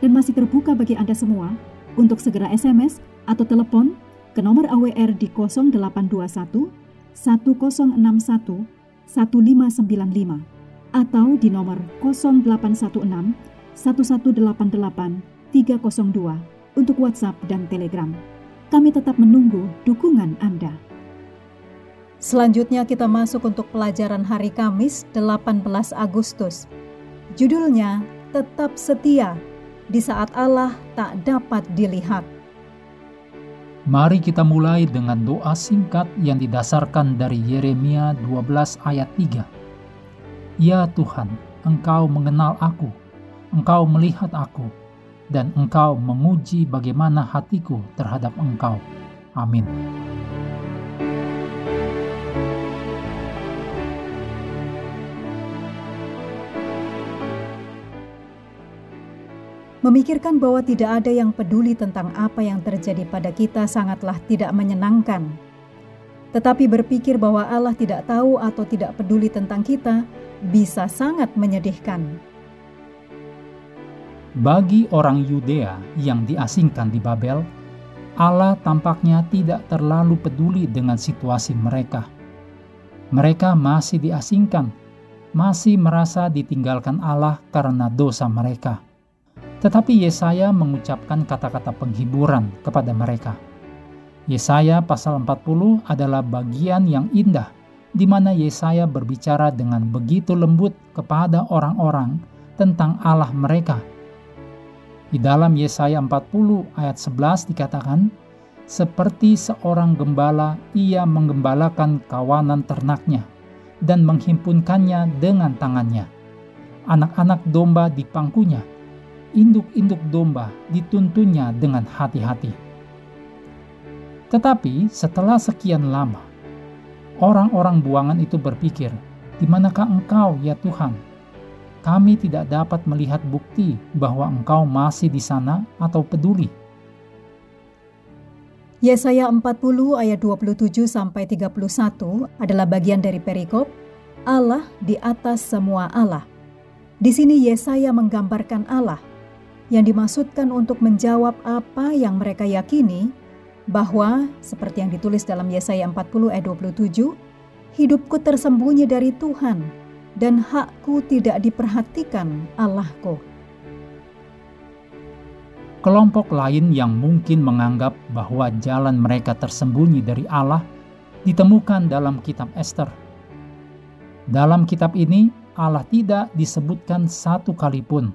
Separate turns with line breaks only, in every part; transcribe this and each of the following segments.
dan masih terbuka bagi Anda semua untuk segera SMS atau telepon ke nomor AWR di 0821 1061 1595 atau di nomor 0816 1188 302 untuk WhatsApp dan Telegram. Kami tetap menunggu dukungan Anda.
Selanjutnya kita masuk untuk pelajaran hari Kamis 18 Agustus. Judulnya Tetap Setia di saat Allah tak dapat dilihat.
Mari kita mulai dengan doa singkat yang didasarkan dari Yeremia 12 ayat 3. Ya Tuhan, Engkau mengenal aku, Engkau melihat aku, dan Engkau menguji bagaimana hatiku terhadap Engkau. Amin.
Memikirkan bahwa tidak ada yang peduli tentang apa yang terjadi pada kita sangatlah tidak menyenangkan. Tetapi berpikir bahwa Allah tidak tahu atau tidak peduli tentang kita bisa sangat menyedihkan.
Bagi orang Yudea yang diasingkan di Babel, Allah tampaknya tidak terlalu peduli dengan situasi mereka. Mereka masih diasingkan, masih merasa ditinggalkan Allah karena dosa mereka tetapi Yesaya mengucapkan kata-kata penghiburan kepada mereka. Yesaya pasal 40 adalah bagian yang indah di mana Yesaya berbicara dengan begitu lembut kepada orang-orang tentang Allah mereka. Di dalam Yesaya 40 ayat 11 dikatakan, seperti seorang gembala ia menggembalakan kawanan ternaknya dan menghimpunkannya dengan tangannya. Anak-anak domba di pangkunya induk-induk domba dituntunnya dengan hati-hati. Tetapi setelah sekian lama, orang-orang buangan itu berpikir, "Di manakah engkau, ya Tuhan? Kami tidak dapat melihat bukti bahwa engkau masih di sana atau peduli."
Yesaya 40 ayat 27 sampai 31 adalah bagian dari perikop Allah di atas semua Allah. Di sini Yesaya menggambarkan Allah yang dimaksudkan untuk menjawab apa yang mereka yakini bahwa seperti yang ditulis dalam Yesaya 40 ayat 27, hidupku tersembunyi dari Tuhan dan hakku tidak diperhatikan Allahku.
Kelompok lain yang mungkin menganggap bahwa jalan mereka tersembunyi dari Allah ditemukan dalam kitab Esther. Dalam kitab ini, Allah tidak disebutkan satu kali pun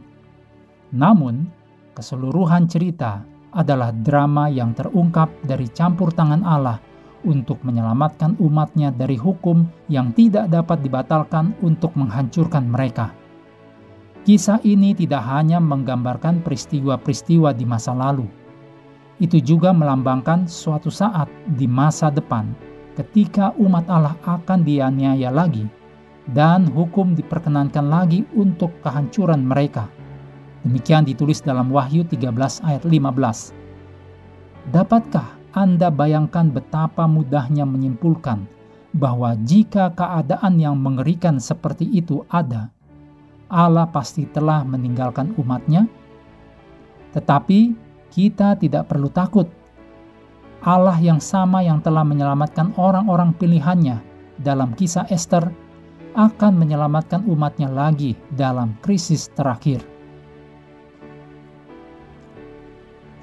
namun, keseluruhan cerita adalah drama yang terungkap dari campur tangan Allah untuk menyelamatkan umatnya dari hukum yang tidak dapat dibatalkan untuk menghancurkan mereka. Kisah ini tidak hanya menggambarkan peristiwa-peristiwa di masa lalu, itu juga melambangkan suatu saat di masa depan ketika umat Allah akan dianiaya lagi dan hukum diperkenankan lagi untuk kehancuran mereka. Demikian ditulis dalam Wahyu 13 ayat 15. Dapatkah Anda bayangkan betapa mudahnya menyimpulkan bahwa jika keadaan yang mengerikan seperti itu ada, Allah pasti telah meninggalkan umatnya? Tetapi kita tidak perlu takut. Allah yang sama yang telah menyelamatkan orang-orang pilihannya dalam kisah Esther akan menyelamatkan umatnya lagi dalam krisis terakhir.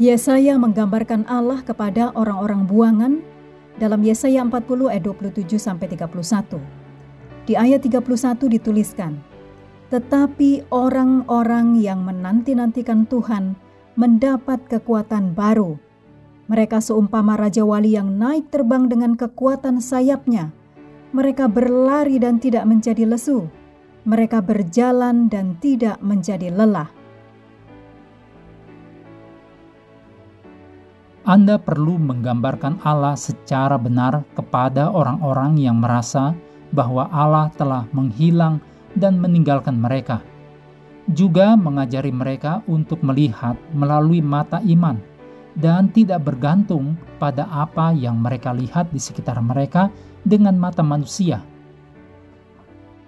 Yesaya menggambarkan Allah kepada orang-orang buangan dalam Yesaya 40 ayat 27 sampai 31. Di ayat 31 dituliskan, "Tetapi orang-orang yang menanti-nantikan Tuhan mendapat kekuatan baru. Mereka seumpama raja wali yang naik terbang dengan kekuatan sayapnya. Mereka berlari dan tidak menjadi lesu. Mereka berjalan dan tidak menjadi lelah."
Anda perlu menggambarkan Allah secara benar kepada orang-orang yang merasa bahwa Allah telah menghilang dan meninggalkan mereka. Juga mengajari mereka untuk melihat melalui mata iman dan tidak bergantung pada apa yang mereka lihat di sekitar mereka dengan mata manusia.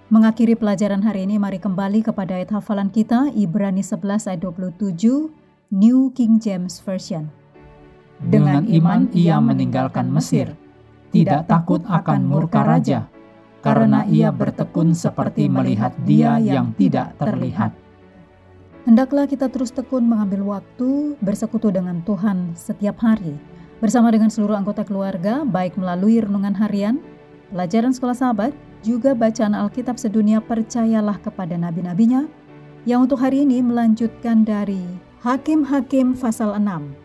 Mengakhiri pelajaran hari ini, mari kembali kepada ayat hafalan kita, Ibrani 11 ayat 27, New King James Version.
Dengan iman ia meninggalkan Mesir, tidak takut akan murka raja, karena ia bertekun seperti melihat dia yang tidak terlihat.
Hendaklah kita terus tekun mengambil waktu bersekutu dengan Tuhan setiap hari, bersama dengan seluruh anggota keluarga, baik melalui renungan harian, pelajaran sekolah sahabat, juga bacaan Alkitab sedunia percayalah kepada nabi-nabinya, yang untuk hari ini melanjutkan dari Hakim-Hakim pasal 6.